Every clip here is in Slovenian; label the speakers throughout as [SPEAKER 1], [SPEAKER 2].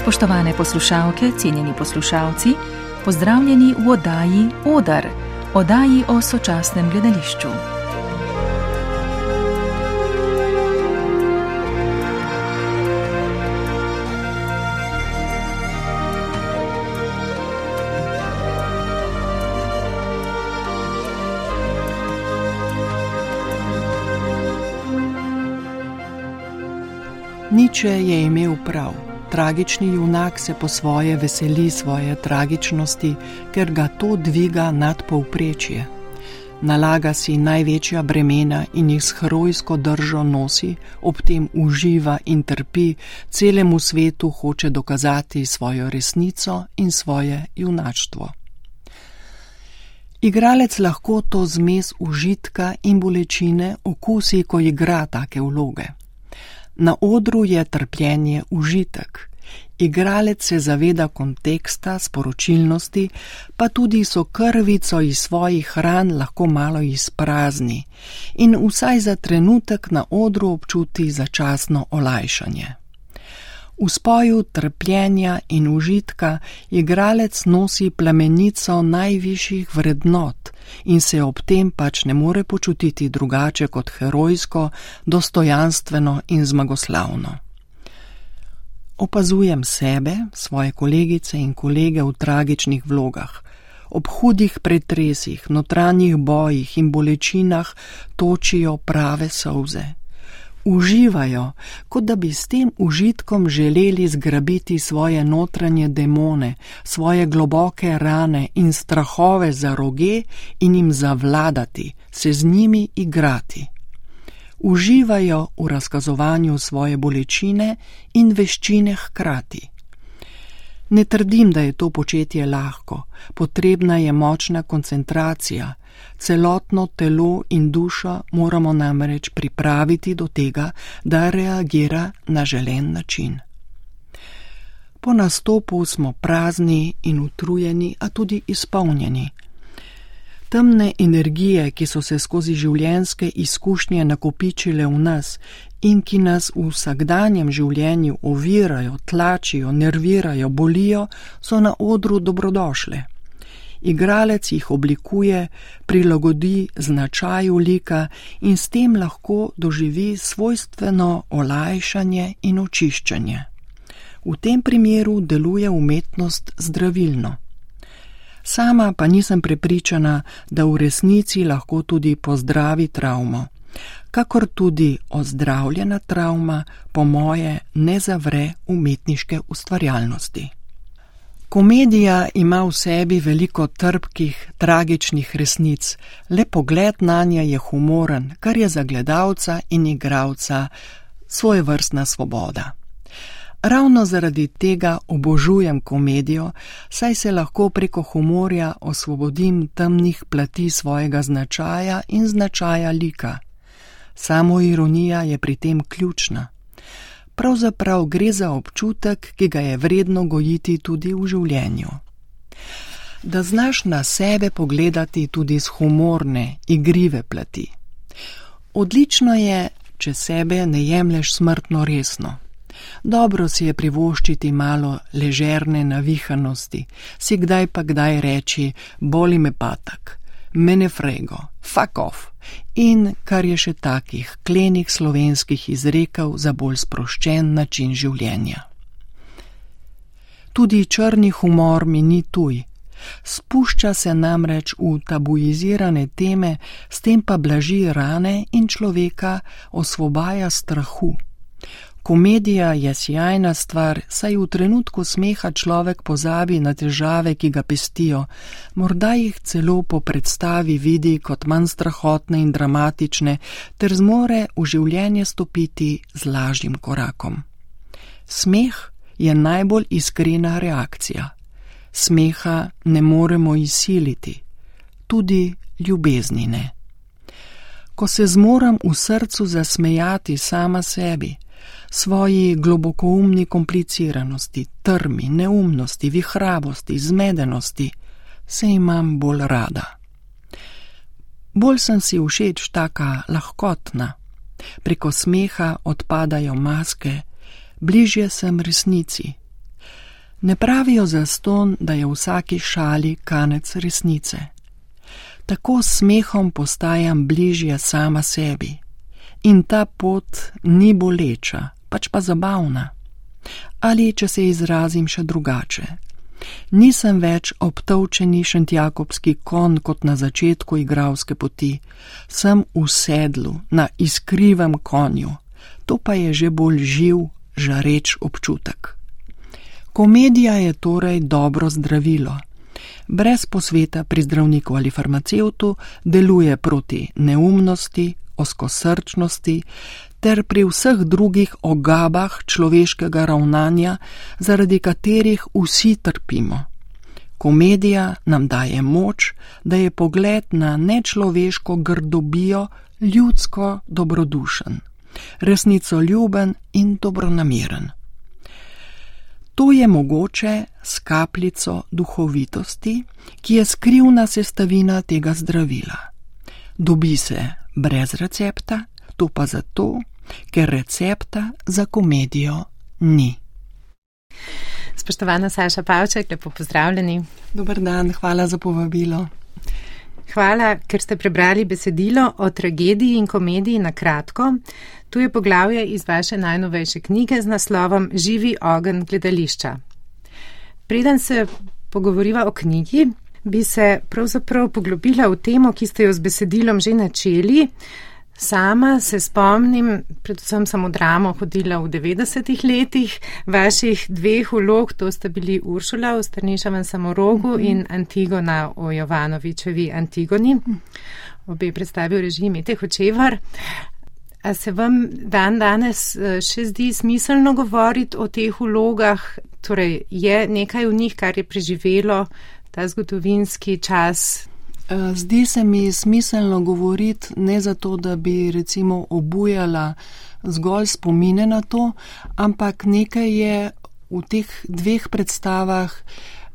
[SPEAKER 1] Spoštovane poslušalke, cenjeni poslušalci, pozdravljeni v oddaji Odar, oddaji o sočasnem gledališču.
[SPEAKER 2] Niče je imel prav. Tragični junak se po svoje veseli svoje tragičnosti, ker ga to dviga nad povprečje. Nalaga si največja bremena in jih s herojsko držo nosi, ob tem uživa in trpi, celemu svetu hoče dokazati svojo resnico in svoje junaštvo. Igralec lahko to zmes užitka in bolečine okusi, ko igra take vloge. Na odru je trpljenje užitek. Igralec se zaveda konteksta, sporočilnosti, pa tudi so krvico iz svojih ran lahko malo izprazni in vsaj za trenutek na odru občuti začasno olajšanje. V spoju trpljenja in užitka igralec nosi plamenico najvišjih vrednot in se ob tem pač ne more počutiti drugače kot herojsko, dostojanstveno in zmagoslavno. Opazujem sebe, svoje kolegice in kolege v tragičnih vlogah. Ob hudih pretresih, notranjih bojih in bolečinah točijo prave solze uživajo, kot da bi s tem užitkom želeli zgrabiti svoje notranje demone, svoje globoke rane in strahove za roge in jim zavladati, se z njimi igrati. Uživajo v razkazovanju svoje bolečine in veščine hkrati. Ne trdim, da je to početje lahko, potrebna je močna koncentracija, celotno telo in dušo moramo namreč pripraviti do tega, da reagira na želen način. Po nastopu smo prazni in utrujeni, a tudi izpolnjeni. Temne energije, ki so se skozi življenjske izkušnje nakopičile v nas in ki nas v vsakdanjem življenju ovirajo, tlačijo, nervirajo, bolijo, so na odru dobrodošle igralec jih oblikuje, prilagodi značaju lika in s tem lahko doživi svojstveno olajšanje in očiščanje. V tem primeru deluje umetnost zdravilno. Sama pa nisem prepričana, da v resnici lahko tudi pozdravi travmo, kakor tudi ozdravljena travma, po moje, ne zavre umetniške ustvarjalnosti. Komedija ima v sebi veliko trpkih, tragičnih resnic, le pogled na nje je humoren, kar je za gledalca in igralca svoje vrstna svoboda. Ravno zaradi tega obožujem komedijo, saj se lahko preko humorja osvobodim temnih plati svojega značaja in značaja lika. Samo ironija je pri tem ključna pravzaprav gre za občutek, ki ga je vredno gojiti tudi v življenju. Da znaš na sebe pogledati tudi z humorne, igrive plati. Odlično je, če sebe ne jemlješ smrtno resno. Dobro si je privoščiti malo ležerne navihanosti, si kdaj pa kdaj reči: boli me patak, mene frego, fuck off in kar je še takih klenih slovenskih izrekov za bolj sproščen način življenja. Tudi črni humor mi ni tuj. Spušča se namreč v tabuizirane teme, s tem pa blaži rane in človeka osvobaja strahu. Komedija je sjajna stvar, saj v trenutku smeha človek pozabi na težave, ki ga pestijo, morda jih celo po predstavi vidi kot manj strahotne in dramatične, ter zmore v življenje stopiti z lažjim korakom. Smeh je najbolj iskrena reakcija. Smeha ne moremo izsiliti, tudi ljubezni ne. Ko se zmorem v srcu zasmejati sama sebi, svoji globokoumni kompliciranosti, trmi, neumnosti, vihravosti, zmedenosti, se imam bolj rada. Bolj sem si všeč taka lahkotna, preko smeha odpadajo maske, bližje sem resnici. Ne pravijo za ston, da je v vsaki šali kanec resnice. Tako s smehom postajam bližje sama sebi. In ta pot ni boleča, pač pa zabavna. Ali, če se izrazim še drugače, nisem več obtovčeni šentjakobski kon kot na začetku igralske poti, sem v sedlu, na iskrivem konju, to pa je že bolj živ, žareč občutek. Komedija je torej dobro zdravilo. Brez posveta pri zdravniku ali farmacevtu deluje proti neumnosti, oskosrčnosti ter pri vseh drugih ogabah človeškega ravnanja, zaradi katerih vsi trpimo. Komedija nam daje moč, da je pogled na nečloveško grdobijo ljudsko dobrodušen, resnico ljuben in dobronameren. To je mogoče s kapljico duhovitosti, ki je skrivna sestavina tega zdravila. Dobi se brez recepta, to pa zato, ker recepta za komedijo ni.
[SPEAKER 3] Spoštovana Saša Pavček, lepo pozdravljeni.
[SPEAKER 2] Dobar dan, hvala za povabilo.
[SPEAKER 3] Hvala, ker ste prebrali besedilo o tragediji in komediji na kratko. Tu je poglavje iz vaše najnovejše knjige z naslovom Živi ogen gledališča. Preden se pogovoriva o knjigi, bi se pravzaprav poglobila v temo, ki ste jo z besedilom že načeli. Sama se spomnim, predvsem sem v dramo hodila v 90-ih letih, vaših dveh vlog, to sta bili Uršula v Strnišavem samorogu mm -hmm. in Antigona o Jovanovičevi Antigoni. Obe predstavi v režimi teh očevar. A se vam dan danes eh, še zdi smiselno govoriti o teh vlogah? Torej, je nekaj v njih, kar je preživelo ta zgodovinski čas.
[SPEAKER 2] Eh, zdi se mi smiselno govoriti ne zato, da bi recimo obujala zgolj spomine na to, ampak nekaj je v teh dveh predstavah,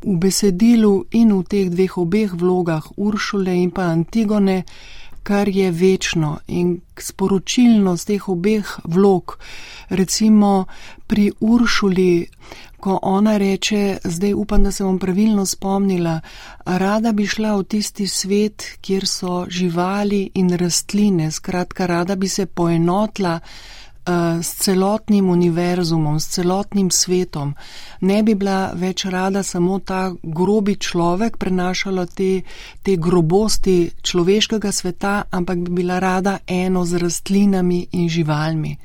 [SPEAKER 2] v besedilu in v teh dveh obeh vlogah Uršule in pa Antigone, kar je večno in sporočilnost teh obeh vlog. Recimo pri Uršuli ko ona reče, zdaj upam, da se bom pravilno spomnila, rada bi šla v tisti svet, kjer so živali in rastline, skratka, rada bi se poenotla s celotnim univerzumom, s celotnim svetom. Ne bi bila več rada samo ta grobi človek, prenašala te, te grobosti človeškega sveta, ampak bi bila rada eno z rastlinami in živalmi.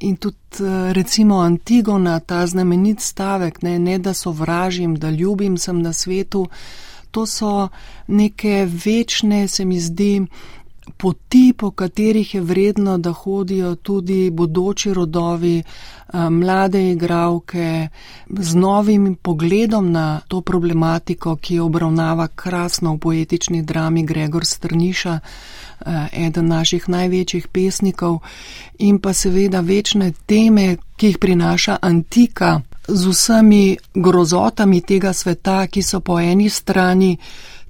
[SPEAKER 2] In tudi eh, recimo Antigona, ta znamenit stavek, ne, ne da sovražim, da ljubim sem na svetu, to so neke večne, se mi zdi, poti, po katerih je vredno, da hodijo tudi bodoči rodovi, eh, mlade igravke, z novim pogledom na to problematiko, ki jo obravnava krasno v poetični drami Gregor Strniša. Eh, eden naših največjih pesnikov in pa seveda večne teme, ki jih prinaša antika z vsemi grozotami tega sveta, ki so po eni strani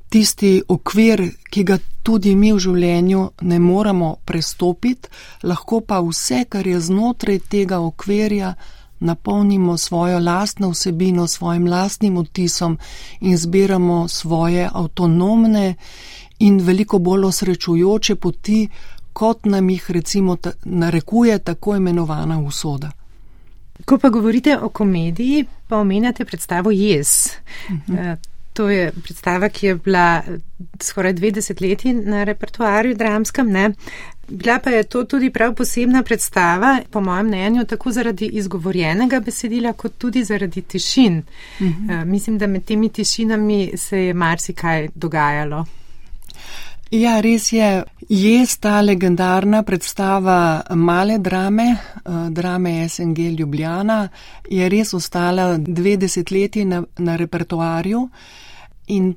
[SPEAKER 2] tisti okvir, ki ga tudi mi v življenju ne moremo prestopiti, lahko pa vse, kar je znotraj tega okvirja, napolnimo svojo lastno vsebino, svojim lastnim vtisom in zbiramo svoje avtonomne in veliko bolj osrečujoče poti, kot nam jih recimo ta, narekuje tako imenovana usoda.
[SPEAKER 3] Ko pa govorite o komediji, pa omenjate predstavo Jez. Uh mhm. Eh. To je predstava, ki je bila skoraj dve desetletji na repertoarju dramskem. Ne? Bila pa je to tudi prav posebna predstava, po mojem mnenju, tako zaradi izgovorjenega besedila, kot tudi zaradi tišin. Uh. -huh. Mislim, da med temi tišinami se je marsikaj dogajalo.
[SPEAKER 2] Ja, res je. Je ta legendarna predstava male drame, eh, drame SNG Ljubljana, je res ostala dve desetletji na, na repertoarju in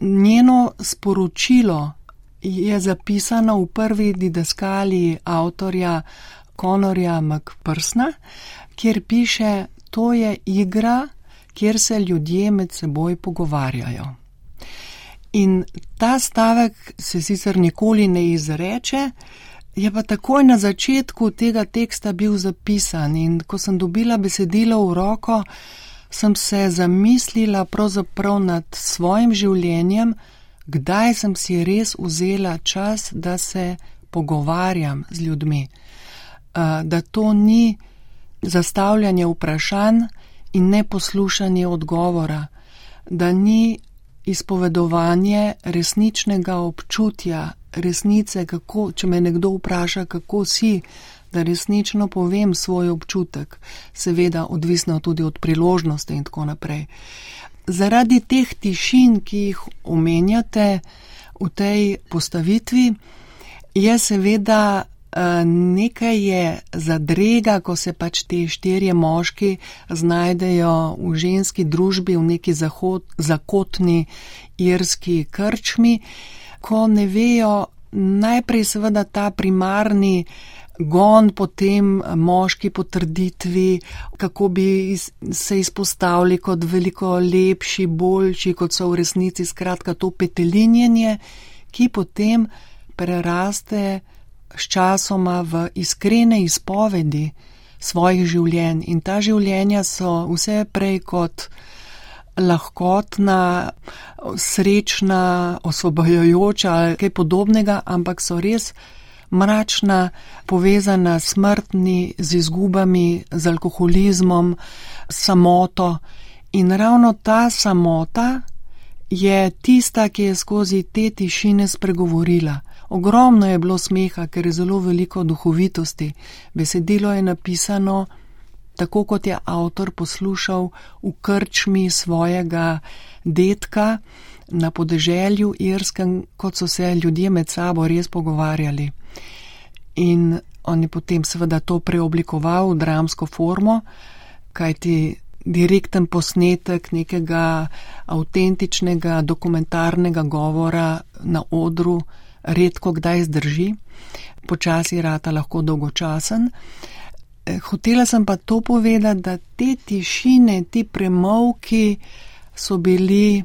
[SPEAKER 2] njeno sporočilo je zapisano v prvi didaskali avtorja Konorja McPrsna, kjer piše, to je igra, kjer se ljudje med seboj pogovarjajo. In ta stavek se sicer nikoli ne izreče, je pa takoj na začetku tega teksta bil zapisan in ko sem dobila besedilo v roko, sem se zamislila pravzaprav nad svojim življenjem, kdaj sem si res vzela čas, da se pogovarjam z ljudmi, da to ni zastavljanje vprašanj in ne poslušanje odgovora, da ni izpovedovanje resničnega občutja, resnice, kako, če me nekdo vpraša, kako si, da resnično povem svoj občutek, seveda odvisno tudi od priložnosti in tako naprej. Zaradi teh tišin, ki jih omenjate v tej postavitvi, je seveda eh, nekaj je zadrega, ko se pač te štirje moški znajdejo v ženski družbi v neki zahod, zakotni irski krčmi, ko ne vejo najprej seveda ta primarni gon po tem moški potrditvi, kako bi se izpostavili kot veliko lepši, boljši, kot so v resnici, skratka to petelinjenje, ki potem preraste s časoma v iskrene izpovedi svojih življenj. In ta življenja so vse prej kot lahkotna, srečna, osvobajajoča ali kaj podobnega, ampak so res mračna, povezana s smrtni, z izgubami, z alkoholizmom, samoto. In ravno ta samota je tista, ki je skozi te tišine spregovorila. Ogromno je bilo smeha, ker je zelo veliko duhovitosti. Besedilo je napisano tako, kot je avtor poslušal v krčmi svojega detka na podeželju Irskem, kot so se ljudje med sabo res pogovarjali. In on je potem seveda to preoblikoval v dramsko formo, kajti direkten posnetek nekega avtentičnega dokumentarnega govora na odru redko kdaj zdrži, počasi rata lahko dolgočasen. Eh, hotela sem pa to povedati, da te tišine, ti premovki so bili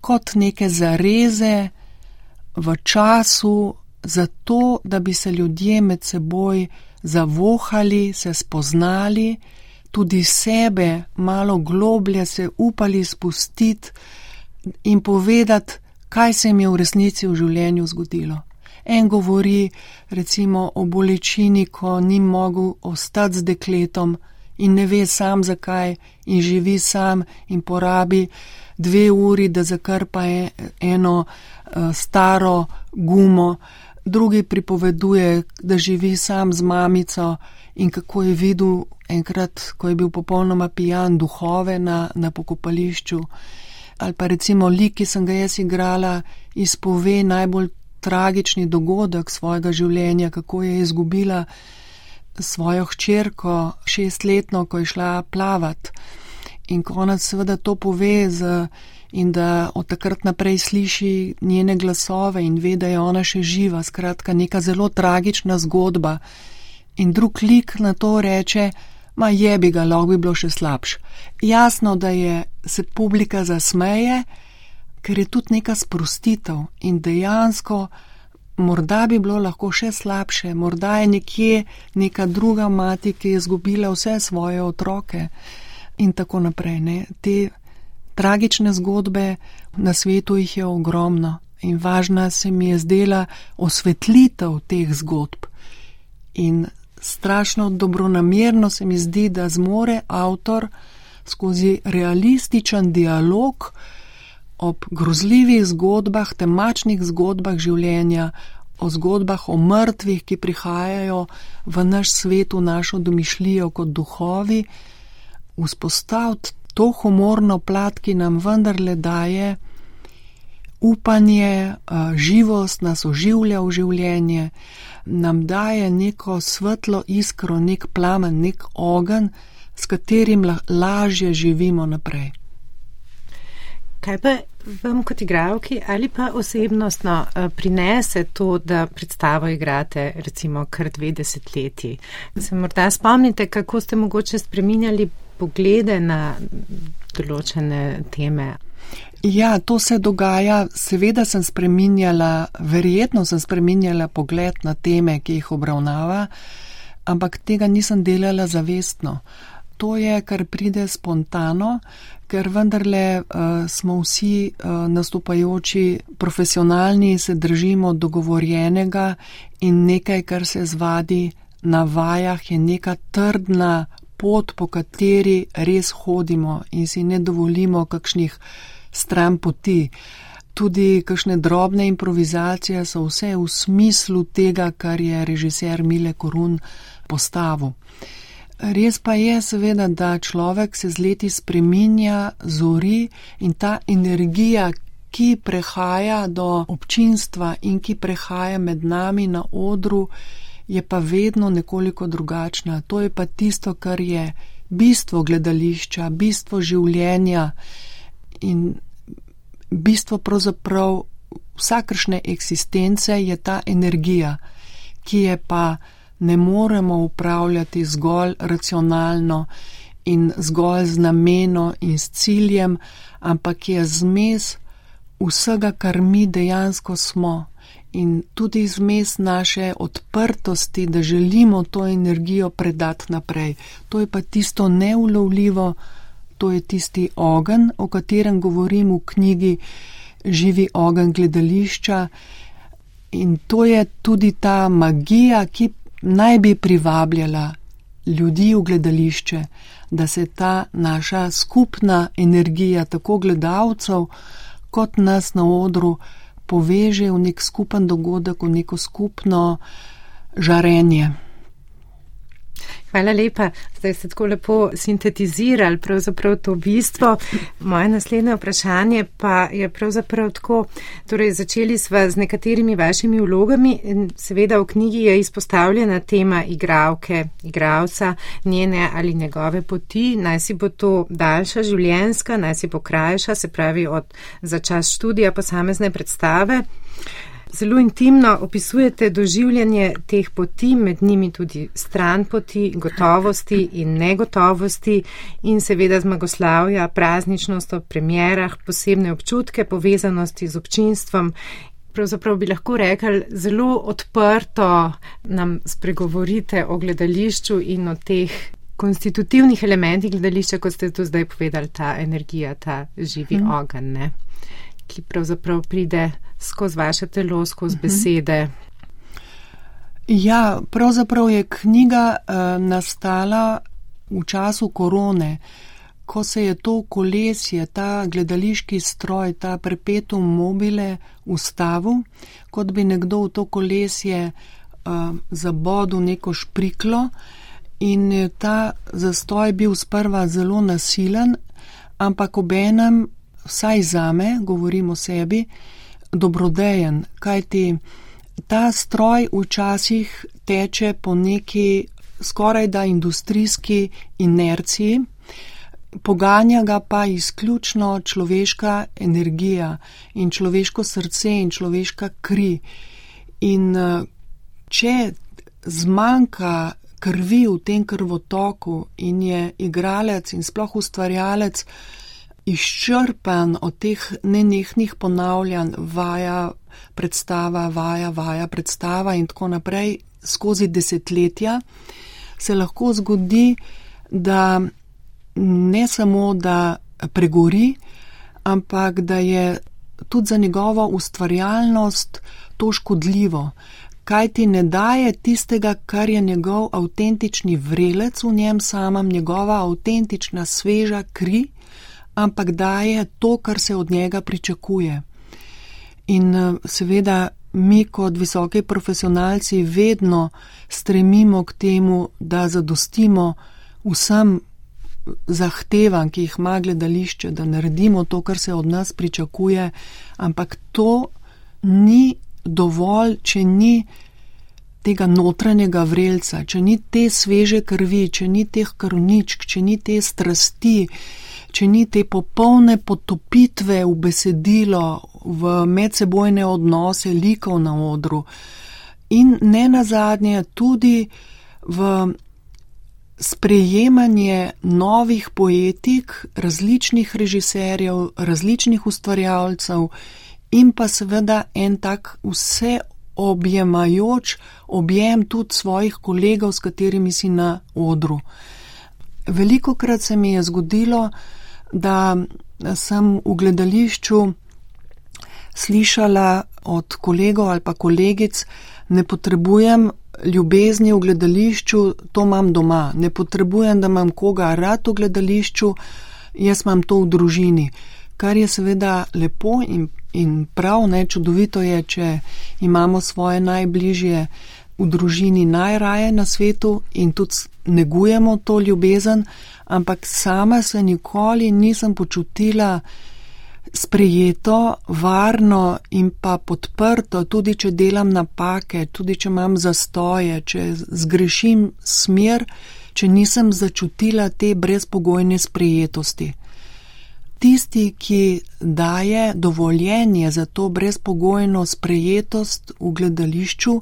[SPEAKER 2] kot neke zareze v času, zato da bi se ljudje med seboj zavohali, se spoznali, tudi sebe malo globlje se upali spustiti in povedati, kaj se jim je v resnici v življenju zgodilo. En govori recimo o bolečini, ko ni mogel ostati z dekletom in ne ve sam zakaj in živi sam in porabi dve uri, da zakrpa e, eno uh, staro gumo. Drugi pripoveduje, da živi sam z mamico in kako je videl enkrat, ko je bil popolnoma pijan duhove na, na pokopališču. Ali pa recimo lik, ki sem ga jaz igrala, izpove najbolj tragični dogodek svojega življenja, kako je izgubila svojo hčerko, šestletno, ko je šla plavat. In konec seveda to pove z, in da od takrat naprej sliši njene glasove in ve, da je ona še živa. Skratka, neka zelo tragična zgodba. In drug lik na to reče, ma je bi ga, lahko bi bilo še slabš. Jasno, da je se publika zasmeje, ker je tudi neka sprostitev in dejansko morda bi bilo lahko še slabše, morda je nekje neka druga mati, ki je izgubila vse svoje otroke in tako naprej. Ne. Te tragične zgodbe na svetu jih je ogromno in važna se mi je zdela osvetlitev teh zgodb. In strašno dobronamerno se mi zdi, da zmore avtor skozi realističen dialog, ob grozljivih zgodbah, temačnih zgodbah življenja, o zgodbah o mrtvih, ki prihajajo v naš svet, v našo domišljijo kot duhovi, vzpostaviti to humorno plat, ki nam vendarle daje upanje, živost, nas oživlja v življenje, nam daje neko svetlo iskro, nek plamen, nek ogen, s katerim lažje živimo naprej.
[SPEAKER 3] Kaj pa vam kot igravki ali pa osebnostno prinese to, da predstavo igrate recimo kar dve desetletji? Se morda spomnite, kako ste mogoče spreminjali poglede na določene teme?
[SPEAKER 2] Ja, to se dogaja. Seveda sem spreminjala, verjetno sem spreminjala pogled na teme, ki jih obravnava, ampak tega nisem delala zavestno. to je, kar pride spontano, ker vendarle uh, smo vsi uh, nastopajoči profesionalni, se držimo dogovorjenega in nekaj, kar se zvadi na vajah, je neka trdna pot, po kateri res hodimo in si ne dovolimo kakšnih stran poti. Tudi kakšne drobne improvizacije so vse v smislu tega, kar je režiser Mile Korun postavil. Res pa je seveda, da človek se z leti spreminja, zori in ta energija, ki prehaja do občinstva in ki prehaja med nami na odru, je pa vedno nekoliko drugačna. To je pa tisto, kar je bistvo gledališča, bistvo življenja in bistvo pravzaprav vsakršne eksistence je ta energija, ki je pa ne moremo upravljati zgolj racionalno in zgolj z nameno in s ciljem, ampak je zmes vsega, kar mi dejansko smo in tudi zmes naše odprtosti, da želimo to energijo predati naprej. To je pa tisto neulovljivo, to je tisti ogen, o katerem govorim v knjigi Živi ogen gledališča. In to je tudi ta magija, ki naj bi privabljala ljudi v gledališče, da se ta naša skupna energija, tako gledalcev kot nas na odru, poveže v nek skupen dogodek, v neko skupno žarenje.
[SPEAKER 3] Hvala lepa. Zdaj ste tako lepo sintetizirali pravzaprav to bistvo. Moje naslednje vprašanje pa je pravzaprav tako, torej začeli sva z nekaterimi vašimi vlogami in seveda v knjigi je izpostavljena tema igravke, igravca, njene ali njegove poti, naj si bo to daljša življenska, naj si bo krajša, se pravi od za čas študija posamezne predstave zelo intimno opisujete doživljanje teh poti, med njimi tudi stran poti, gotovosti in negotovosti in seveda zmagoslavja, prazničnost ob premjerah, posebne občutke povezanosti z občinstvom. Pravzaprav bi lahko rekli, zelo odprto nam spregovorite o gledališču in o teh konstitutivnih elementih gledališča, kot ste to zdaj povedali, ta energija, ta živi mm. ogen, ne? Ki pravzaprav pride skozi vaše telo, skozi mhm. besede.
[SPEAKER 2] Ja, pravzaprav je knjiga uh, nastala v času korone, ko se je to kolesje, ta gledališki stroj, ta perpetuum mobile ustavil, kot bi nekdo v to kolesje uh, zabodil neko špriklo in je ta zastoj bil sprva zelo nasilen, ampak ob enem, vsaj zame, govorim o sebi, dobrodejen, kajti ta stroj včasih teče po neki skoraj da industrijski inerciji, poganja ga pa izključno človeška energija in človeško srce in človeška kri. In če zmanjka krvi v tem krvotoku in je igralec in sploh ustvarjalec, izčrpan od teh nenehnih ponavljanj, vaja, predstava, vaja, vaja, predstava in tako naprej skozi desetletja, se lahko zgodi, da ne samo, da pregori, ampak da je tudi za njegovo ustvarjalnost to škodljivo, kaj ti ne daje tistega, kar je njegov avtentični vrelec v njem samem, njegova avtentična sveža kri, ampak daje to, kar se od njega pričakuje. In eh, seveda mi kot visoki profesionalci vedno stremimo k temu, da zadostimo vsem zahtevam, ki jih ima gledališče, da naredimo to, kar se od nas pričakuje, ampak to ni dovolj, če ni tega notranjega vrelca, če ni te sveže krvi, če ni teh krvničk, če ni te strasti, če ni te popolne potopitve v besedilo, v medsebojne odnose likov na odru in ne nazadnje tudi v sprejemanje novih poetik, različnih režiserjev, različnih ustvarjalcev in pa seveda en tak vse objemajoč objem tudi svojih kolegov, s katerimi si na odru. veliko krat se mi je zgodilo, da sem v gledališču slišala od kolegov ali pa kolegic, ne potrebujem ljubezni v gledališču, to imam doma, ne potrebujem, da imam koga rad v gledališču, jaz imam to v družini. Kar je seveda lepo in, in prav, ne čudovito je, če imamo svoje najbližje v družini najraje na svetu in tudi negujemo to ljubezen, ampak sama se nikoli nisem počutila sprejeto, varno in pa podprto, tudi če delam napake, tudi če imam zastoje, če zgrešim smer, če nisem začutila te brezpogojne sprejetosti. Tisti, ki daje dovoljenje za to brezpogojno sprejetost v gledališču,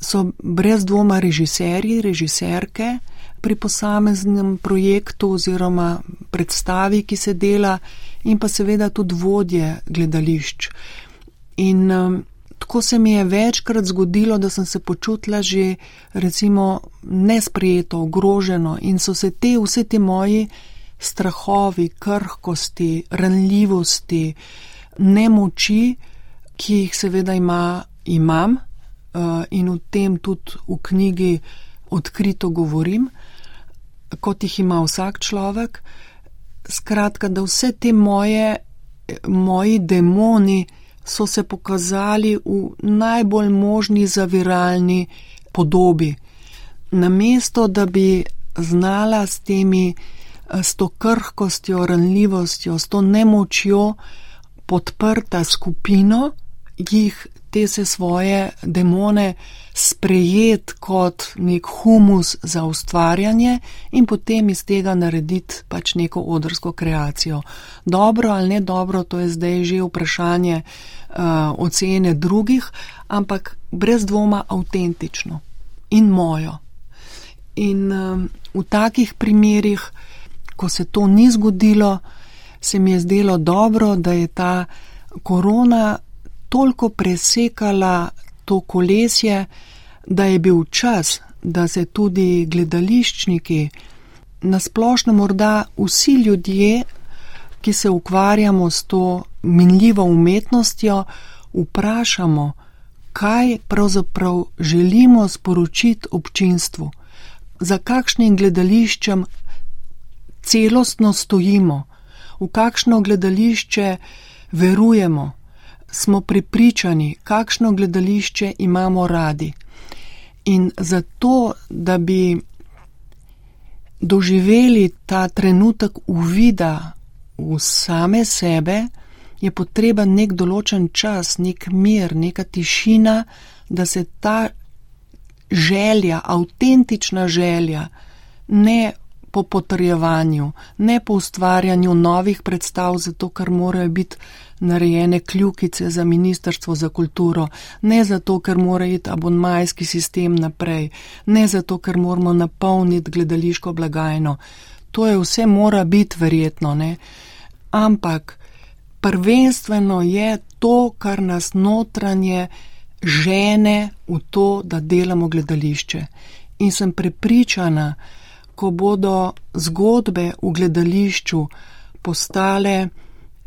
[SPEAKER 2] so brez dvoma režiserji, režiserke pri posameznem projektu oziroma predstavi, ki se dela, in pa seveda tudi vodje gledališč. In um, tako se mi je večkrat zgodilo, da sem se počutila že recimo nesprejeto, ogroženo in so se te vse te moji strahovi, krhkosti, ranljivosti, nemoči, ki jih seveda ima, imam uh, in v tem tudi v knjigi odkrito govorim, kot jih ima vsak človek, skratka, da vse te moje, moji demoni so se pokazali v najbolj možni zaviralni podobi. Namesto, da bi znala s temi, s to krhkostjo, ranljivostjo, s to nemočjo podprta skupino, jih te se svoje demone sprejet kot nek humus za ustvarjanje in potem iz tega narediti pač neko odrsko kreacijo. Dobro ali ne dobro, to je zdaj že vprašanje uh, ocene drugih, ampak brez dvoma avtentično in mojo. In um, v takih primerih, ko se to ni zgodilo, se mi je zdelo dobro, da je ta korona toliko presekala to kolesje, da je bil čas, da se tudi gledališčniki, nasplošno morda vsi ljudje, ki se ukvarjamo s to minljivo umetnostjo, vprašamo, kaj pravzaprav želimo sporočiti občinstvu, za kakšnim gledališčem celostno stojimo, v kakšno gledališče verujemo smo pripričani, kakšno gledališče imamo radi. In zato, da bi doživeli ta trenutek uvida v same sebe, je potreben nek določen čas, nek mir, neka tišina, da se ta želja, avtentična želja, ne po potrjevanju, ne po ustvarjanju novih predstav, zato ker morajo biti narejene kljukice za Ministrstvo za kulturo, ne zato, ker mora iti abonmajski sistem naprej, ne zato, ker moramo napolniti gledališko blagajno. To je vse mora biti verjetno, ne? Ampak prvenstveno je to, kar nas notranje žene v to, da delamo gledališče. In sem prepričana, ko bodo zgodbe v gledališču postale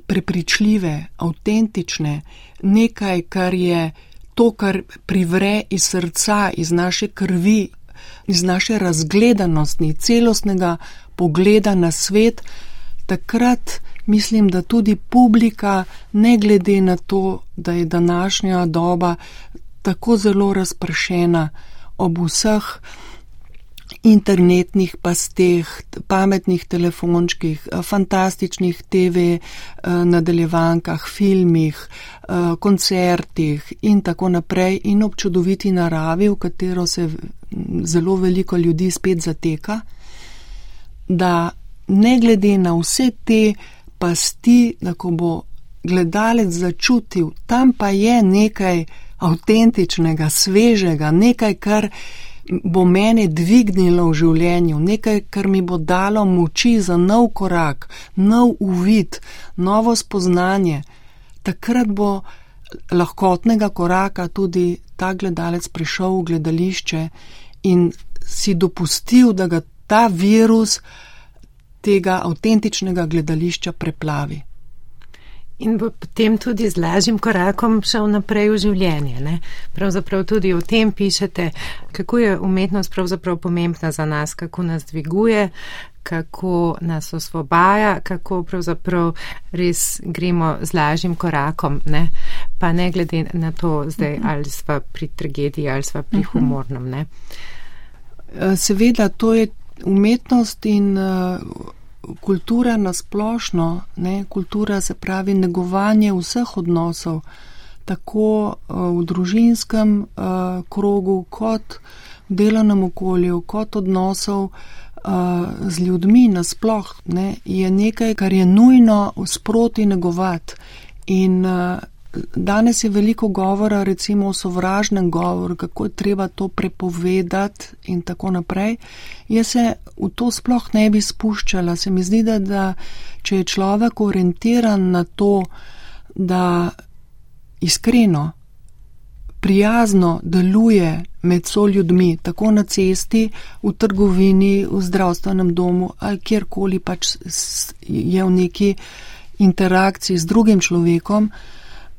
[SPEAKER 2] prepričljive, avtentične, nekaj, kar je to, kar privre iz srca, iz naše krvi, iz naše razgledanosti, celostnega pogleda na svet, takrat mislim, da tudi publika, ne glede na to, da je današnja doba tako zelo razpršena ob vseh, internetnih pasteh, pametnih telefončkih, eh, fantastičnih TV eh, nadaljevankah, filmih, eh, koncertih in tako naprej in ob čudoviti naravi, v katero se zelo veliko ljudi spet zateka, da ne glede na vse te pasti, da ko bo gledalec začutil, tam pa je nekaj avtentičnega, svežega, nekaj, kar bo mene dvignilo v življenju, nekaj, kar mi bo dalo moči za nov korak, nov uvid, novo spoznanje, takrat bo lahkotnega koraka tudi ta gledalec prišel v gledališče in si dopustil, da ga ta virus tega avtentičnega gledališča preplavi.
[SPEAKER 3] In bo potem tudi z lažjim korakom šel naprej v življenje. Ne? Pravzaprav tudi o tem pišete, kako je umetnost pravzaprav pomembna za nas, kako nas dviguje, kako nas osvobaja, kako pravzaprav res gremo z lažjim korakom, ne? pa ne glede na to zdaj, ali sva pri tragediji ali sva pri mhm. humornem. Ne?
[SPEAKER 2] Seveda, to je umetnost in. Uh, kultura nasplošno, ne, kultura se pravi negovanje vseh odnosov, tako uh, v družinskem uh, krogu, kot v delovnem okolju, kot odnosov uh, z ljudmi nasploh, ne, je nekaj, kar je nujno sproti negovati. In Danes je veliko govora recimo o sovražnem govoru, kako je treba to prepovedati in tako naprej. Jaz se v to sploh ne bi spuščala. Se mi zdi, da, da če je človek orientiran na to, da iskreno, prijazno deluje med so ljudmi, tako na cesti, v trgovini, v zdravstvenem domu ali kjerkoli pač je v neki interakciji z drugim človekom,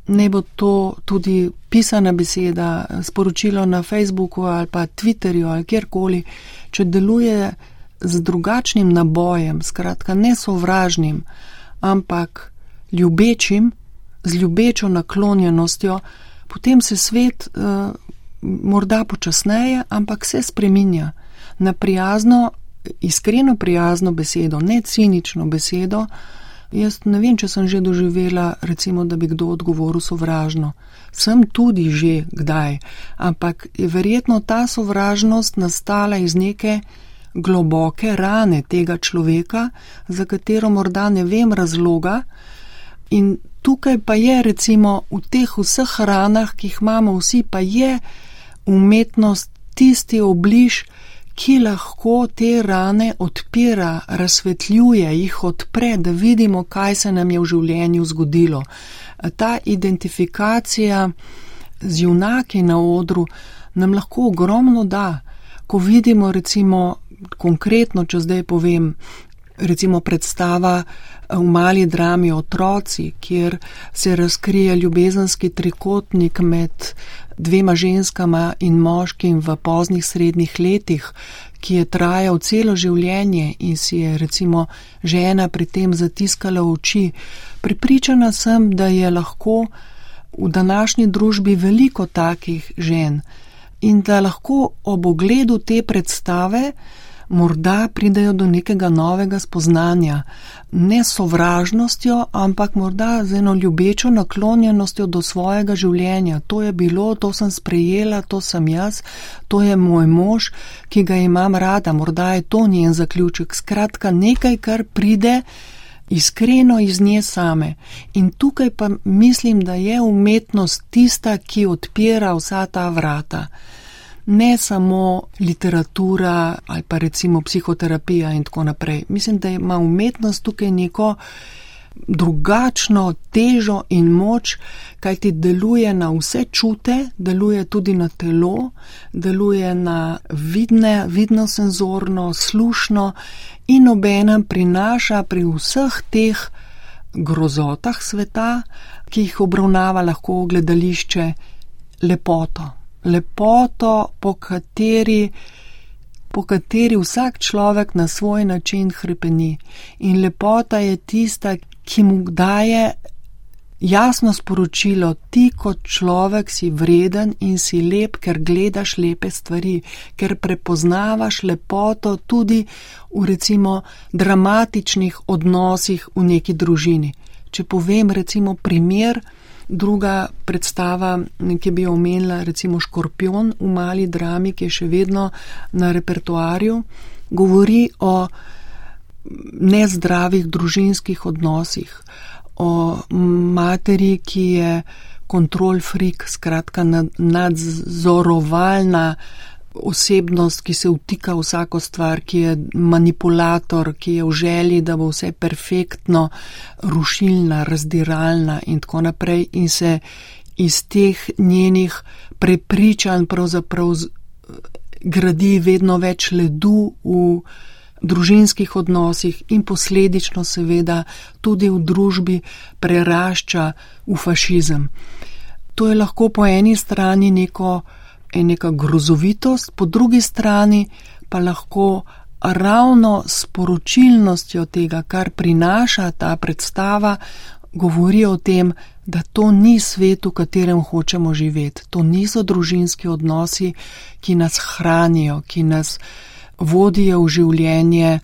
[SPEAKER 2] ne bo to tudi pisana beseda, sporočilo na Facebooku ali pa Twitterju ali kjerkoli, če deluje z drugačnim nabojem, skratka ne sovražnim, ampak ljubečim, z ljubečo naklonjenostjo, potem se svet uh, morda počasneje, ampak se spreminja. Na prijazno, iskreno prijazno besedo, ne cinično besedo, uh, Jaz ne vem, če sem že doživela, recimo, da bi kdo odgovoril sovražno. Sem tudi že kdaj, ampak je verjetno ta sovražnost nastala iz neke globoke rane tega človeka, za katero morda ne vem razloga. In tukaj pa je, recimo, v teh vseh ranah, ki jih imamo vsi, pa je umetnost tisti obliž, ki lahko te rane odpira, razsvetljuje, jih odpre, da vidimo, kaj se nam je v življenju zgodilo. Ta identifikacija z junaki na odru nam lahko ogromno da, ko vidimo recimo konkretno, če zdaj povem, recimo predstava v mali drami otroci, kjer se razkrije ljubezenski trikotnik med dvema ženskama in moškim v poznih srednjih letih, ki je trajal celo življenje in si je recimo žena pri tem zatiskala oči. Pripričana sem, da je lahko v današnji družbi veliko takih žen in da lahko ob ogledu te predstave morda pridejo do nekega novega spoznanja, ne sovražnostjo, ampak morda z eno ljubečo naklonjenostjo do svojega življenja. To je bilo, to sem sprejela, to sem jaz, to je moj mož, ki ga imam rada, morda je to njen zaključek. Skratka, nekaj, kar pride iskreno iz nje same. In tukaj pa mislim, da je umetnost tista, ki odpira vsa ta vrata ne samo literatura ali pa recimo psihoterapija in tako naprej. Mislim, da ima umetnost tukaj neko drugačno težo in moč, kaj ti deluje na vse čute, deluje tudi na telo, deluje na vidne, vidno senzorno, slušno in obenem prinaša pri vseh teh grozotah sveta, ki jih obravnava lahko gledališče, lepoto lepoto, po kateri, po kateri vsak človek na svoj način hrepeni. In lepota je tista, ki mu daje jasno sporočilo, ti kot človek si vreden in si lep, ker gledaš lepe stvari, ker prepoznavaš lepoto tudi v recimo dramatičnih odnosih v neki družini. Če povem recimo primer, Druga predstava, ki bi omenila, recimo Škorpion v mali drami, ki je še vedno na repertoarju, govori o nezdravih družinskih odnosih, o materi, ki je kontrol frik, skratka nadzorovalna osebnost, ki se vtika v vsako stvar, ki je manipulator, ki je v želji, da bo vse perfektno, rušilna, razdiralna in tako naprej in se iz teh njenih prepričanj pravzaprav gradi vedno več ledu v družinskih odnosih in posledično seveda tudi v družbi prerašča v fašizem. To je lahko po eni strani neko, neka grozovitost, po drugi strani pa lahko ravno sporočilnostjo tega, kar prinaša ta predstava, govori o tem, da to ni svet, v katerem hočemo živeti. To niso družinski odnosi, ki nas hranijo, ki nas vodijo v življenje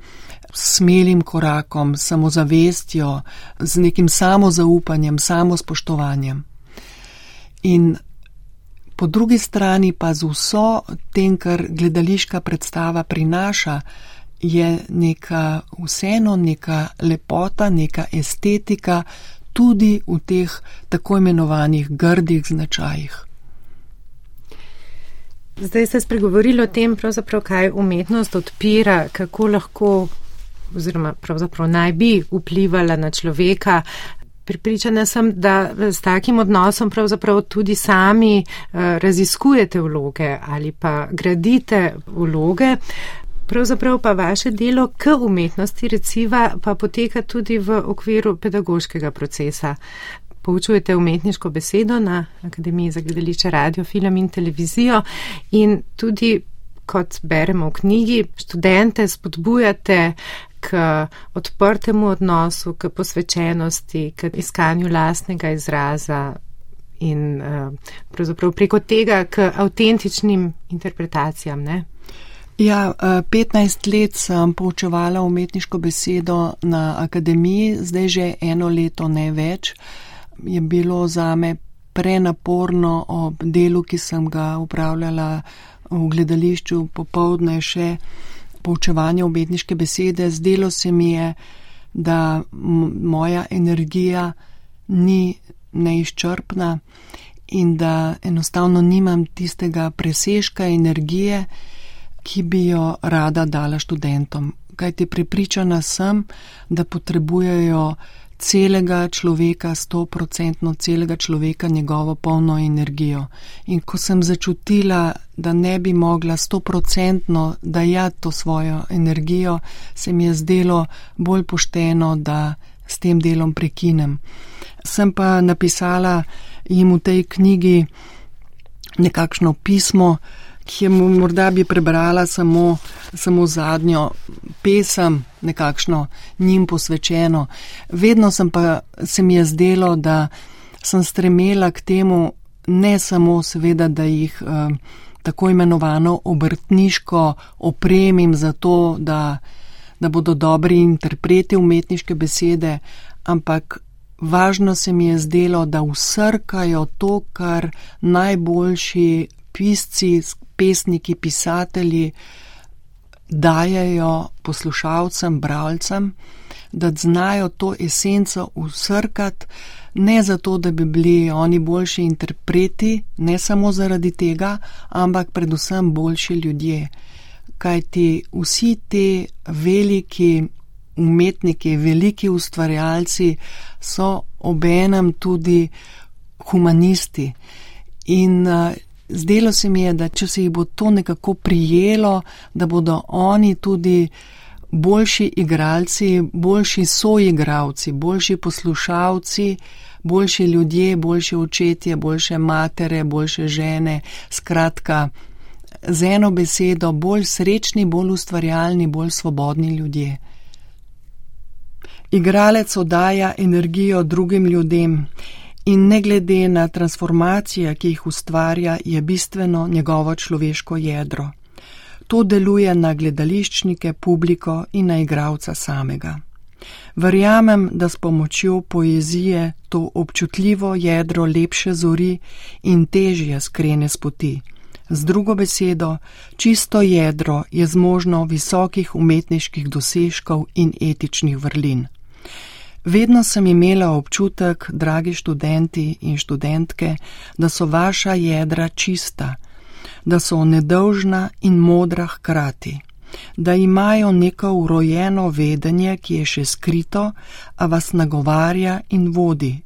[SPEAKER 2] s smelim korakom, samozavestjo, z nekim samozaupanjem, samospoštovanjem. In po drugi strani pa z vso tem, kar gledališka predstava prinaša, je neka vseeno neka lepota, neka estetika, tudi v teh tako imenovanih grdih značajih.
[SPEAKER 3] Zdaj ste spregovorili o tem, kaj umetnost odpira, kako lahko oziroma pravzaprav naj bi vplivala na človeka. Pripričana sem, da s takim odnosom pravzaprav tudi sami eh, raziskujete vloge ali pa gradite vloge. Pravzaprav pa vaše delo k umetnosti reciva pa poteka tudi v okviru pedagoškega procesa. Poučujete umetniško besedo na Akademiji za gledališče, radio, film in televizijo in tudi, kot beremo v knjigi, študente spodbujate k odprtemu odnosu, k posvečenosti, k iskanju lastnega izraza in uh, pravzaprav preko tega k avtentičnim interpretacijam. Ne?
[SPEAKER 2] Ja, 15 eh, let sem poučevala umetniško besedo na akademiji, zdaj že eno leto ne več. Je bilo za me prenaporno ob delu, ki sem ga upravljala v gledališču popovdne še poučevanje umetniške besede. Zdelo se mi je, da moja energija ni neizčrpna in da enostavno nimam tistega presežka energije, ki bi jo rada dala študentom. Kaj ti pripričana sem, da potrebujejo celega človeka, stoprocentno celega človeka, njegovo polno energijo. In ko sem začutila, da ne bi mogla stoprocentno dajati to svojo energijo, se mi je zdelo bolj pošteno, da s tem delom prekinem. Sem pa napisala jim v tej knjigi nekakšno pismo, ki je morda bi prebrala samo, samo zadnjo pesem, nekakšno njim posvečeno. Vedno sem pa se mi je zdelo, da sem stremela k temu, ne samo seveda, da jih eh, tako imenovano obrtniško opremim za to, da, da bodo dobri interpreti umetniške besede, ampak važno se mi je zdelo, da usrkajo to, kar najboljši pisci, pesniki, pisatelji dajajo poslušalcem, bralcem, da znajo to esenco usrkati, ne zato, da bi bili oni boljši interpreti, ne samo zaradi tega, ampak predvsem boljši ljudje. Kajti vsi ti veliki umetniki, veliki ustvarjalci so obenem tudi humanisti. In zdelo se mi je, da če se jih bo to nekako prijelo, da bodo oni tudi boljši igralci, boljši soigravci, boljši poslušalci, boljši ljudje, boljši očetje, boljše matere, boljše žene, skratka, z eno besedo, bolj srečni, bolj ustvarjalni, bolj svobodni ljudje. Igralec oddaja energijo drugim ljudem in ne glede na transformacije, ki jih ustvarja, je bistveno njegovo človeško jedro. To deluje na gledališčnike, publiko in na igravca samega. Verjamem, da s pomočjo poezije to občutljivo jedro lepše zori in težje skrene z poti. Z drugo besedo, čisto jedro je zmožno visokih umetniških dosežkov in etičnih vrlin. Vedno sem imela občutek, dragi študenti in študentke, da so vaša jedra čista, da so nedolžna in modra hkrati, da imajo neko urojeno vedenje, ki je še skrito, a vas nagovarja in vodi.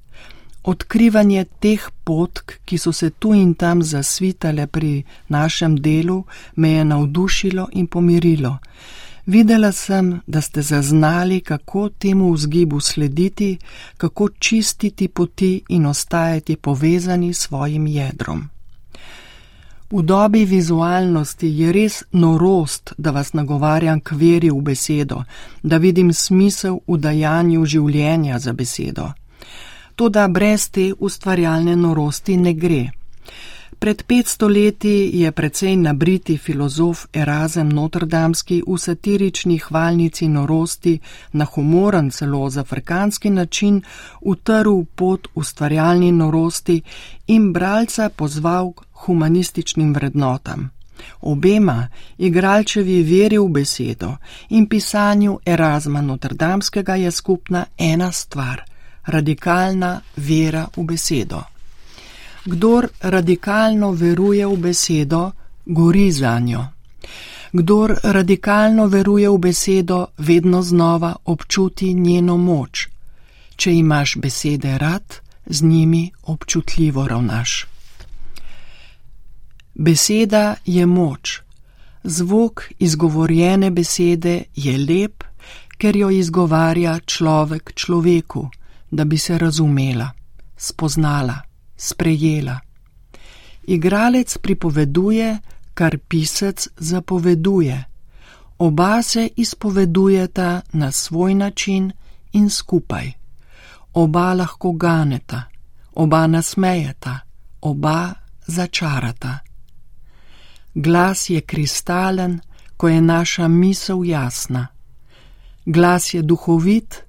[SPEAKER 2] Odkrivanje teh potk, ki so se tu in tam zasvitale pri našem delu, me je navdušilo in pomirilo. Videla sem, da ste zaznali, kako temu vzgibu slediti, kako čistiti poti in ostajati povezani s svojim jedrom. V dobi vizualnosti je res norost, da vas nagovarjam k veri v besedo, da vidim smisel v dajanju življenja za besedo. To, da brez te ustvarjalne norosti ne gre. Pred 500 leti je precej nabriti filozof Erasem Notrdamski v satirični hvalnici norosti na humoren celo z afrikanski način utrl pot ustvarjalni norosti in bralca pozval k humanističnim vrednotam. Obema igralčevi veri v besedo in pisanju Erasma Notrdamskega je skupna ena stvar - radikalna vera v besedo. Kdor radikalno veruje v besedo, gori za njo. Kdor radikalno veruje v besedo, vedno znova občuti njeno moč. Če imaš besede rad, z njimi občutljivo ravnaš. Beseda je moč. Zvok izgovorjene besede je lep, ker jo izgovarja človek človeku, da bi se razumela, spoznala sprejela. Igralec pripoveduje, kar pisec zapoveduje. Oba se izpovedujeta na svoj način in skupaj. Oba lahko ganeta, oba nasmejeta, oba začarata. Glas je kristalen, ko je naša misel jasna. Glas je duhovit,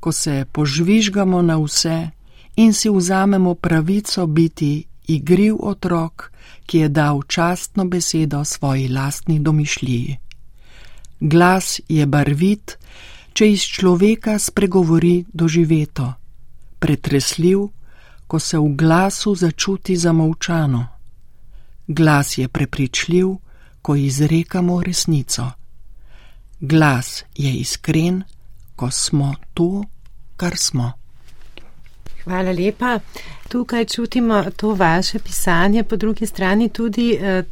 [SPEAKER 2] ko se požvižgamo na vse in si vzamemo pravico biti igriv otrok, ki je dal častno besedo svoji lastni domišljiji. Glas je barvit, če iz človeka spregovori doživeto, pretresljiv, ko se v glasu začuti zamolčano. Glas je prepričljiv, ko izrekamo resnico. Glas je iskren, ko smo to, kar smo.
[SPEAKER 3] Hvala lepa. Tukaj čutimo to vaše pisanje, po drugi strani tudi eh,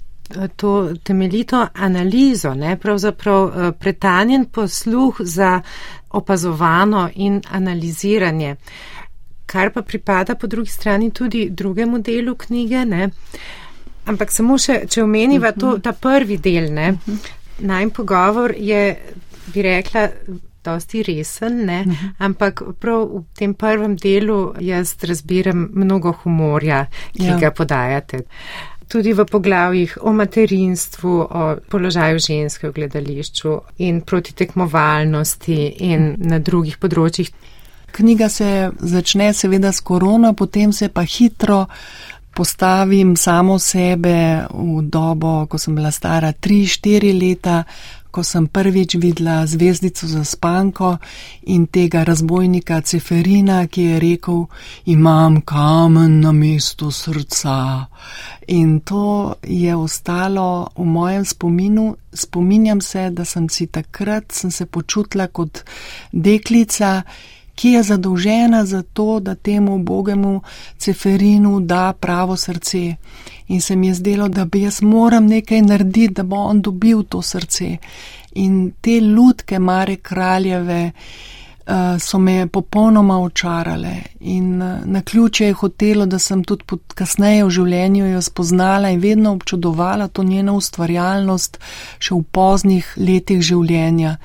[SPEAKER 3] to temeljito analizo, ne, pravzaprav eh, pretanjen posluh za opazovano in analiziranje, kar pa pripada po drugi strani tudi drugemu delu knjige. Ne. Ampak samo še, če omeniva to, mhm. ta prvi del, ne, mhm. najm pogovor je, bi rekla, dosti resen, ne? Mhm. ampak prav v tem prvem delu jaz razbiram mnogo humorja, ki ja. ga podajate. Tudi v poglavjih o materinstvu, o položaju ženske v gledališču in proti tekmovalnosti in na drugih področjih.
[SPEAKER 2] Knjiga se začne seveda s korono, potem se pa hitro postavim samo sebe v dobo, ko sem bila stara 3-4 leta, ko sem prvič videla zvezdico za spanko in tega razbojnika Ceferina, ki je rekel, imam kamen na mestu srca. In to je ostalo v mojem spominu. Spominjam se, da sem si takrat sem se počutila kot deklica, ki je zadolžena za to, da temu bogemu Ceferinu da pravo srce. In se mi je zdelo, da bi jaz moram nekaj narediti, da bo on dobil to srce. In te lutke Mare Kraljeve uh, so me popolnoma očarale. In uh, na ključe je hotelo, da sem tudi kasneje v življenju jo spoznala in vedno občudovala to njeno ustvarjalnost še v poznih letih življenja.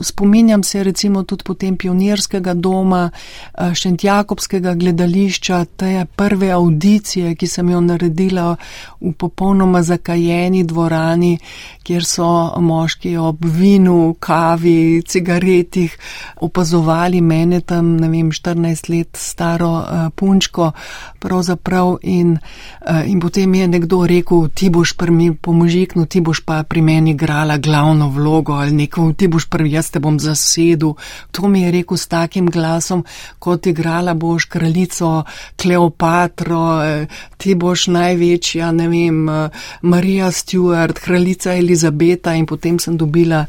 [SPEAKER 2] Spominjam se recimo tudi potem pionirskega doma, eh, Šentjakobskega gledališča, te prve audicije, ki sem jo naredila v popolnoma zakajeni dvorani, kjer so moški ob vinu, kavi, cigaretih opazovali mene tam, ne vem, 14 let staro uh, punčko pravzaprav in, uh, in potem je nekdo rekel, ti boš pri mi pomožiknil, ti boš pa pri meni igrala glavno vlogo ali neko, ti boš prvi, jaz te bom zasedel. To mi je rekel s takim glasom, kot igrala boš kraljico Kleopatro, uh, ti boš največja, ne vem, uh, Marija Stewart, kraljica Elizabeta in potem sem dobila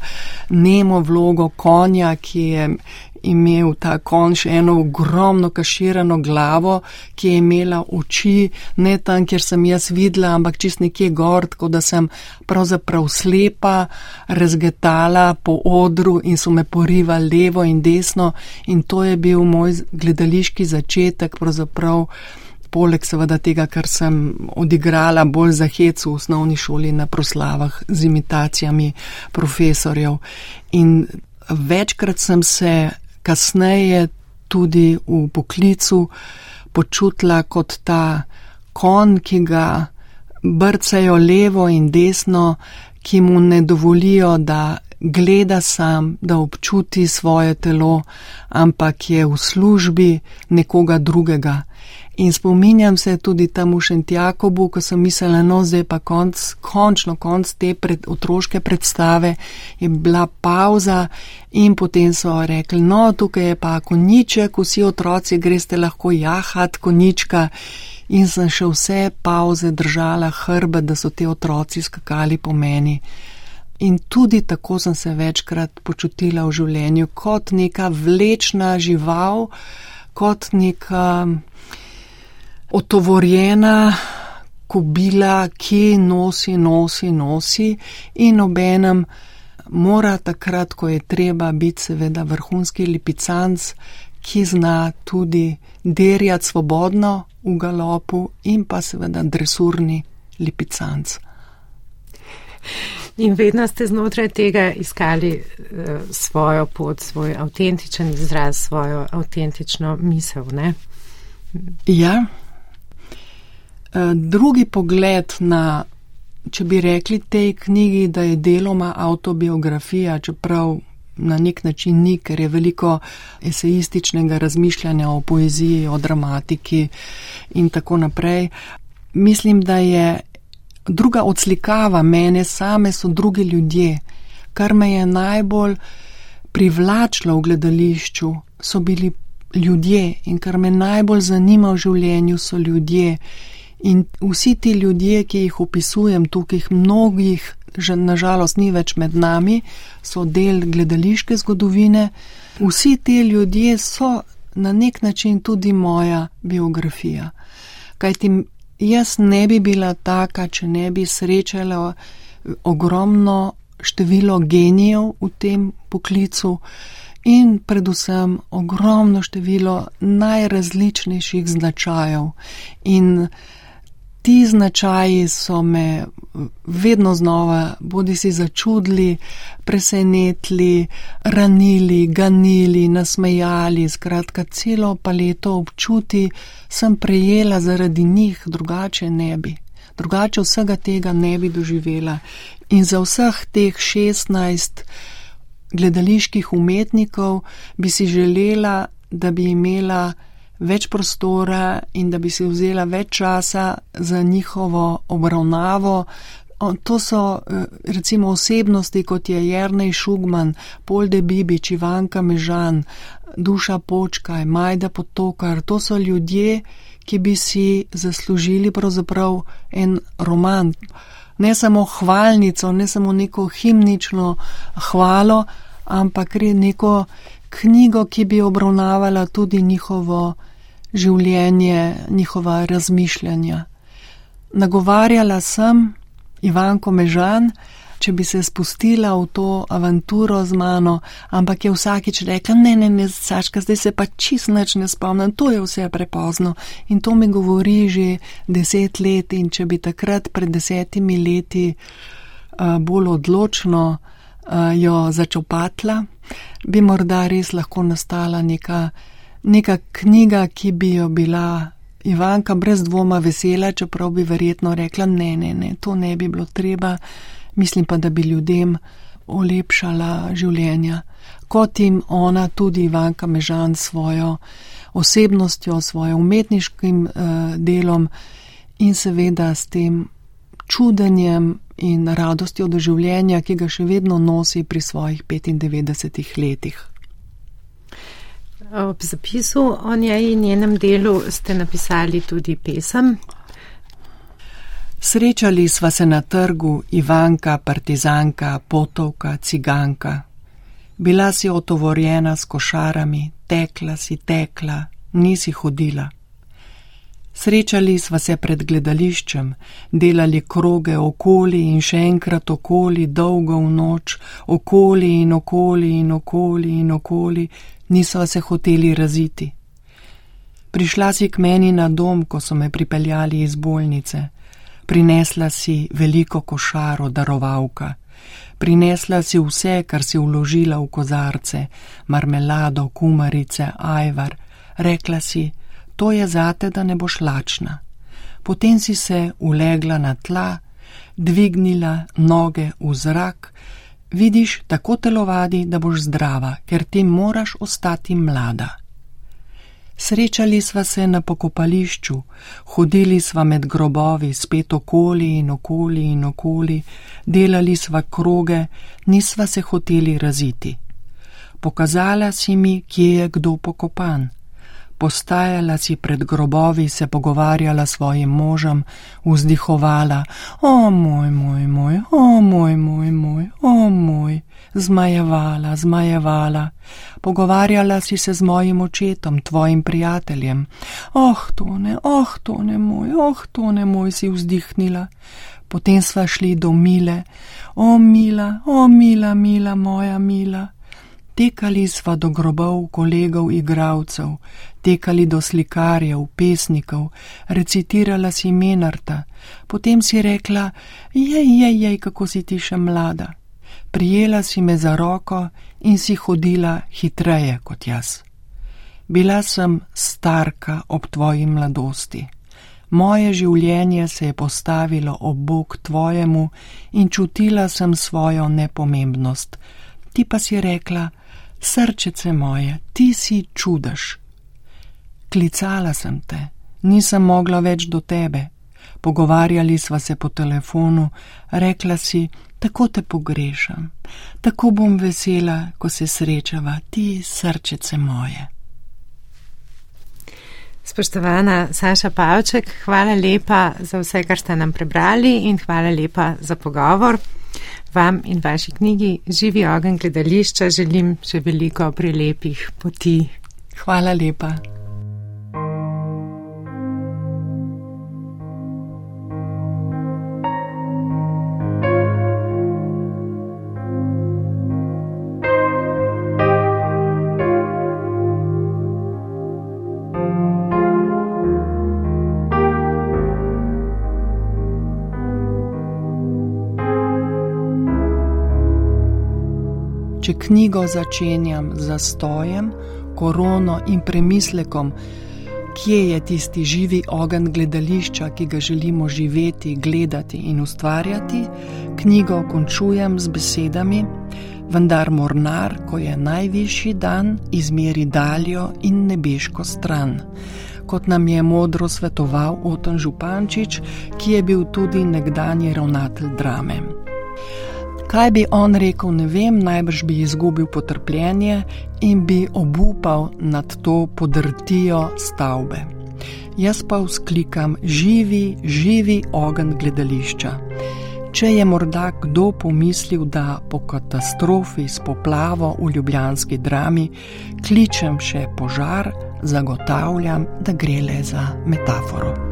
[SPEAKER 2] nemo vlogo konja, ki je imel ta konj še eno ogromno kaširano glavo, ki je imela oči, ne tam, kjer sem jaz videla, ampak čist nekje gor, tako da sem pravzaprav slepa, razgetala po odru in so me porivali levo in desno in to je bil moj gledališki začetek, pravzaprav poleg seveda tega, kar sem odigrala bolj za hec v osnovni šoli na proslavah z imitacijami profesorjev. In večkrat sem se kasneje tudi v poklicu počutila kot ta kon, ki ga brcajo levo in desno, ki mu ne dovolijo, da gleda sam, da občuti svoje telo, ampak je v službi nekoga drugega. In spominjam se tudi tam v Šentjakobu, ko sem mislila, no zdaj pa konc, končno konc te pred, otroške predstave, je bila pauza in potem so rekli, no tukaj je pa koniček, vsi otroci greste lahko jahat konička. In sem še vse pauze držala hrbe, da so ti otroci skakali po meni. In tudi tako sem se večkrat počutila v življenju kot neka vlečna žival, kot neka otovorjena kobila, ki nosi, nosi, nosi in obenem mora takrat, ko je treba biti seveda vrhunski lipicanc, ki zna tudi derjati svobodno v galopu in pa seveda dresurni lipicanc.
[SPEAKER 3] In vedno ste znotraj tega iskali uh, svojo pot, svoj avtentičen izraz, svojo avtentično misel, ne?
[SPEAKER 2] Ja, Eh, drugi pogled na, če bi rekli tej knjigi, da je deloma autobiografija, čeprav na nek način ni, ker je veliko esejističnega razmišljanja o poeziji, o dramatiki in tako naprej. Mislim, da je druga odslikava mene same so drugi ljudje. Kar me je najbolj privlačilo v gledališču, so bili ljudje in kar me najbolj zanima v življenju, so ljudje. In vsi ti ljudje, ki jih opisujem tukaj, mnogih, že nažalost ni več med nami, so del gledališke zgodovine. Vsi ti ljudje so na nek način tudi moja biografija. Kajti jaz ne bi bila taka, če ne bi srečala ogromno število genijev v tem poklicu in predvsem ogromno število najrazličnejših značajev. In ti značaji so me vedno znova bodi si začudili, presenetili, ranili, ganili, nasmejali, skratka celo paleto občuti sem prejela zaradi njih, drugače ne bi. Drugače vsega tega ne bi doživela. In za vseh teh 16 gledaliških umetnikov bi si želela, da bi imela več prostora in da bi si vzela več časa za njihovo obravnavo. To so e, recimo osebnosti, kot je Jrnej Šugman, Polde Bibič, Ivanka Mežan, Duša Počkaj, Majda Potokar. To so ljudje, ki bi si zaslužili pravzaprav en roman. Ne samo hvalnico, ne samo neko himnično hvalo, ampak neko knjigo, ki bi obravnavala tudi njihovo življenje, njihova razmišljanja. Nagovarjala sem Ivanko Mežan, če bi se spustila v to avanturo z mano, ampak je vsakič rekla: Ne, ne, ne, Saška, zdaj se pa čist nič ne spomnim, to je vse prepozno. In to mi govori že deset let, in če bi takrat pred desetimi leti uh, bolj odločno uh, jo začopatla, bi morda res lahko nastala neka neka knjiga, ki bi jo bila Ivanka brez dvoma vesela, čeprav bi verjetno rekla: ne, ne, ne, to ne bi bilo treba, mislim pa, da bi ljudem olepšala življenja, kot jim ona tudi Ivanka Mežan svojo osebnostjo, svojim umetniškim uh, delom in seveda s tem čudenjem in radostjo do življenja, ki ga še vedno nosi pri svojih 95 letih.
[SPEAKER 3] Ob zapisu o njej in njenem delu ste napisali tudi pesem.
[SPEAKER 2] Srečali sva se na trgu Ivanka, partizanka, potovka, ciganka. Bila si otovorjena s košarami, tekla si, tekla, nisi hodila. Srečali sva se pred gledališčem, delali kroge okoli in še enkrat okoli, dolgo v noč, okoli in okoli in okoli in okoli, nisva se hoteli raziti. Prišla si k meni na dom, ko so me pripeljali iz bolnice. Prinesla si veliko košaro darovalka. Prinesla si vse, kar si vložila v kozarce, marmelado, kumarice, ajvar. Rekla si, to je zate, da ne boš lačna. Potem si se ulegla na tla, dvignila noge v zrak, vidiš, tako telovadi, da boš zdrava, ker ti moraš ostati mlada. Srečali sva se na pokopališču, hodili sva med grobovi, spet okoli in okoli in okoli, delali sva kroge, nisva se hoteli raziti. Pokazala si mi, kje je kdo pokopan postajala si pred grobovi, se pogovarjala s svojim možem, vzdihovala: O moj, moj, moj, o moj, moj, moj, o moj, zmajevala, zmajevala. Pogovarjala si se z mojim očetom, tvojim prijateljem. Oh, tone, oh, tone moj, oh, tone moj, si vzdihnila. Potem sva šli do Mile, o Mila, o Mila, Mila, moja Mila. Tekali sva do grobov kolegov igralcev, tekali do slikarjev, pesnikov, recitirala si menarta, potem si rekla: Jej, jej, jej, kako si ti še mlada. Prijela si me za roko in si hodila hitreje kot jaz. Bila sem starka ob tvoji mladosti. Moje življenje se je postavilo ob bok tvojemu in čutila sem svojo nepomembnost. Ti pa si rekla, srčece moje, ti si čudaš. Klicala sem te, nisem mogla več do tebe. Pogovarjali sva se po telefonu, rekla si, tako te pogrešam, tako bom vesela, ko se srečava, ti srčece moje.
[SPEAKER 3] Spoštovana Saša Pavček, hvala lepa za vse, kar ste nam prebrali in hvala lepa za pogovor. Vam in vaši knjigi Živi ogen gledališča želim še veliko prelepih poti.
[SPEAKER 2] Hvala lepa. Knjigo začenjam z zastojem, korono in premislekom, kje je tisti živi ogen gledališča, ki ga želimo živeti, gledati in ustvarjati, knjigo končujem z besedami: Vendar mornar, ko je najvišji dan, izmeri daljo in nebeško stran. Kot nam je modro svetoval Oton Župančič, ki je bil tudi nekdanji ravnatelj drame. Kaj bi on rekel, ne vem, najbrž bi izgubil potrpljenje in bi obupal nad to podrtijo stavbe. Jaz pa vzklikam: živi, živi ogen gledališča. Če je morda kdo pomislil, da po katastrofi s poplavo v ljubljanski drami kličem še požar, zagotavljam, da gre le za metaforo.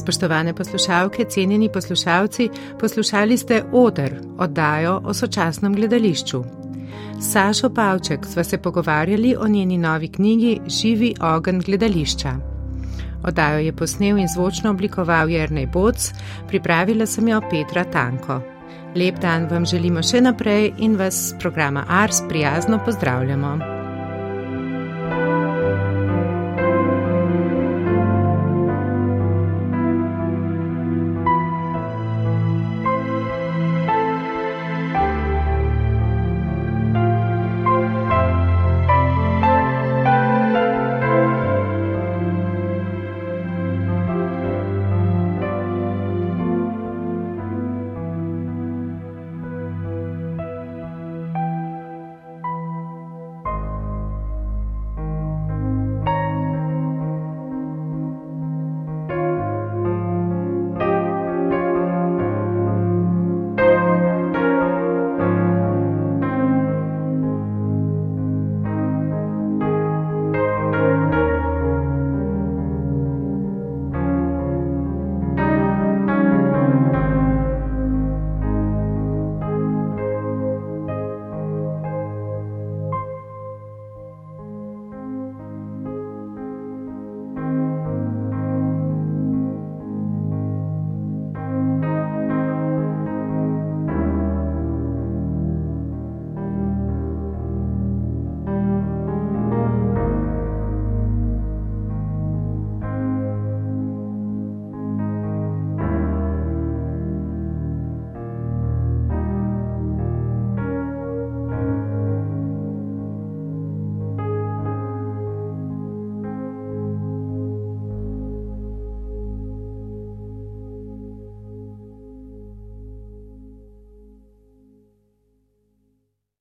[SPEAKER 3] Spoštovane poslušalke, cenjeni poslušalci, poslušali ste Oder, oddajo o sočasnem gledališču. Sašo Pavček sva se pogovarjali o njeni novi knjigi Živi ogen gledališča. Oddajo je posnel in zvočno oblikoval Jrnej Boc, pripravila sem jo Petra Tanko. Lep dan vam želimo še naprej in vas z programa Ars prijazno pozdravljamo.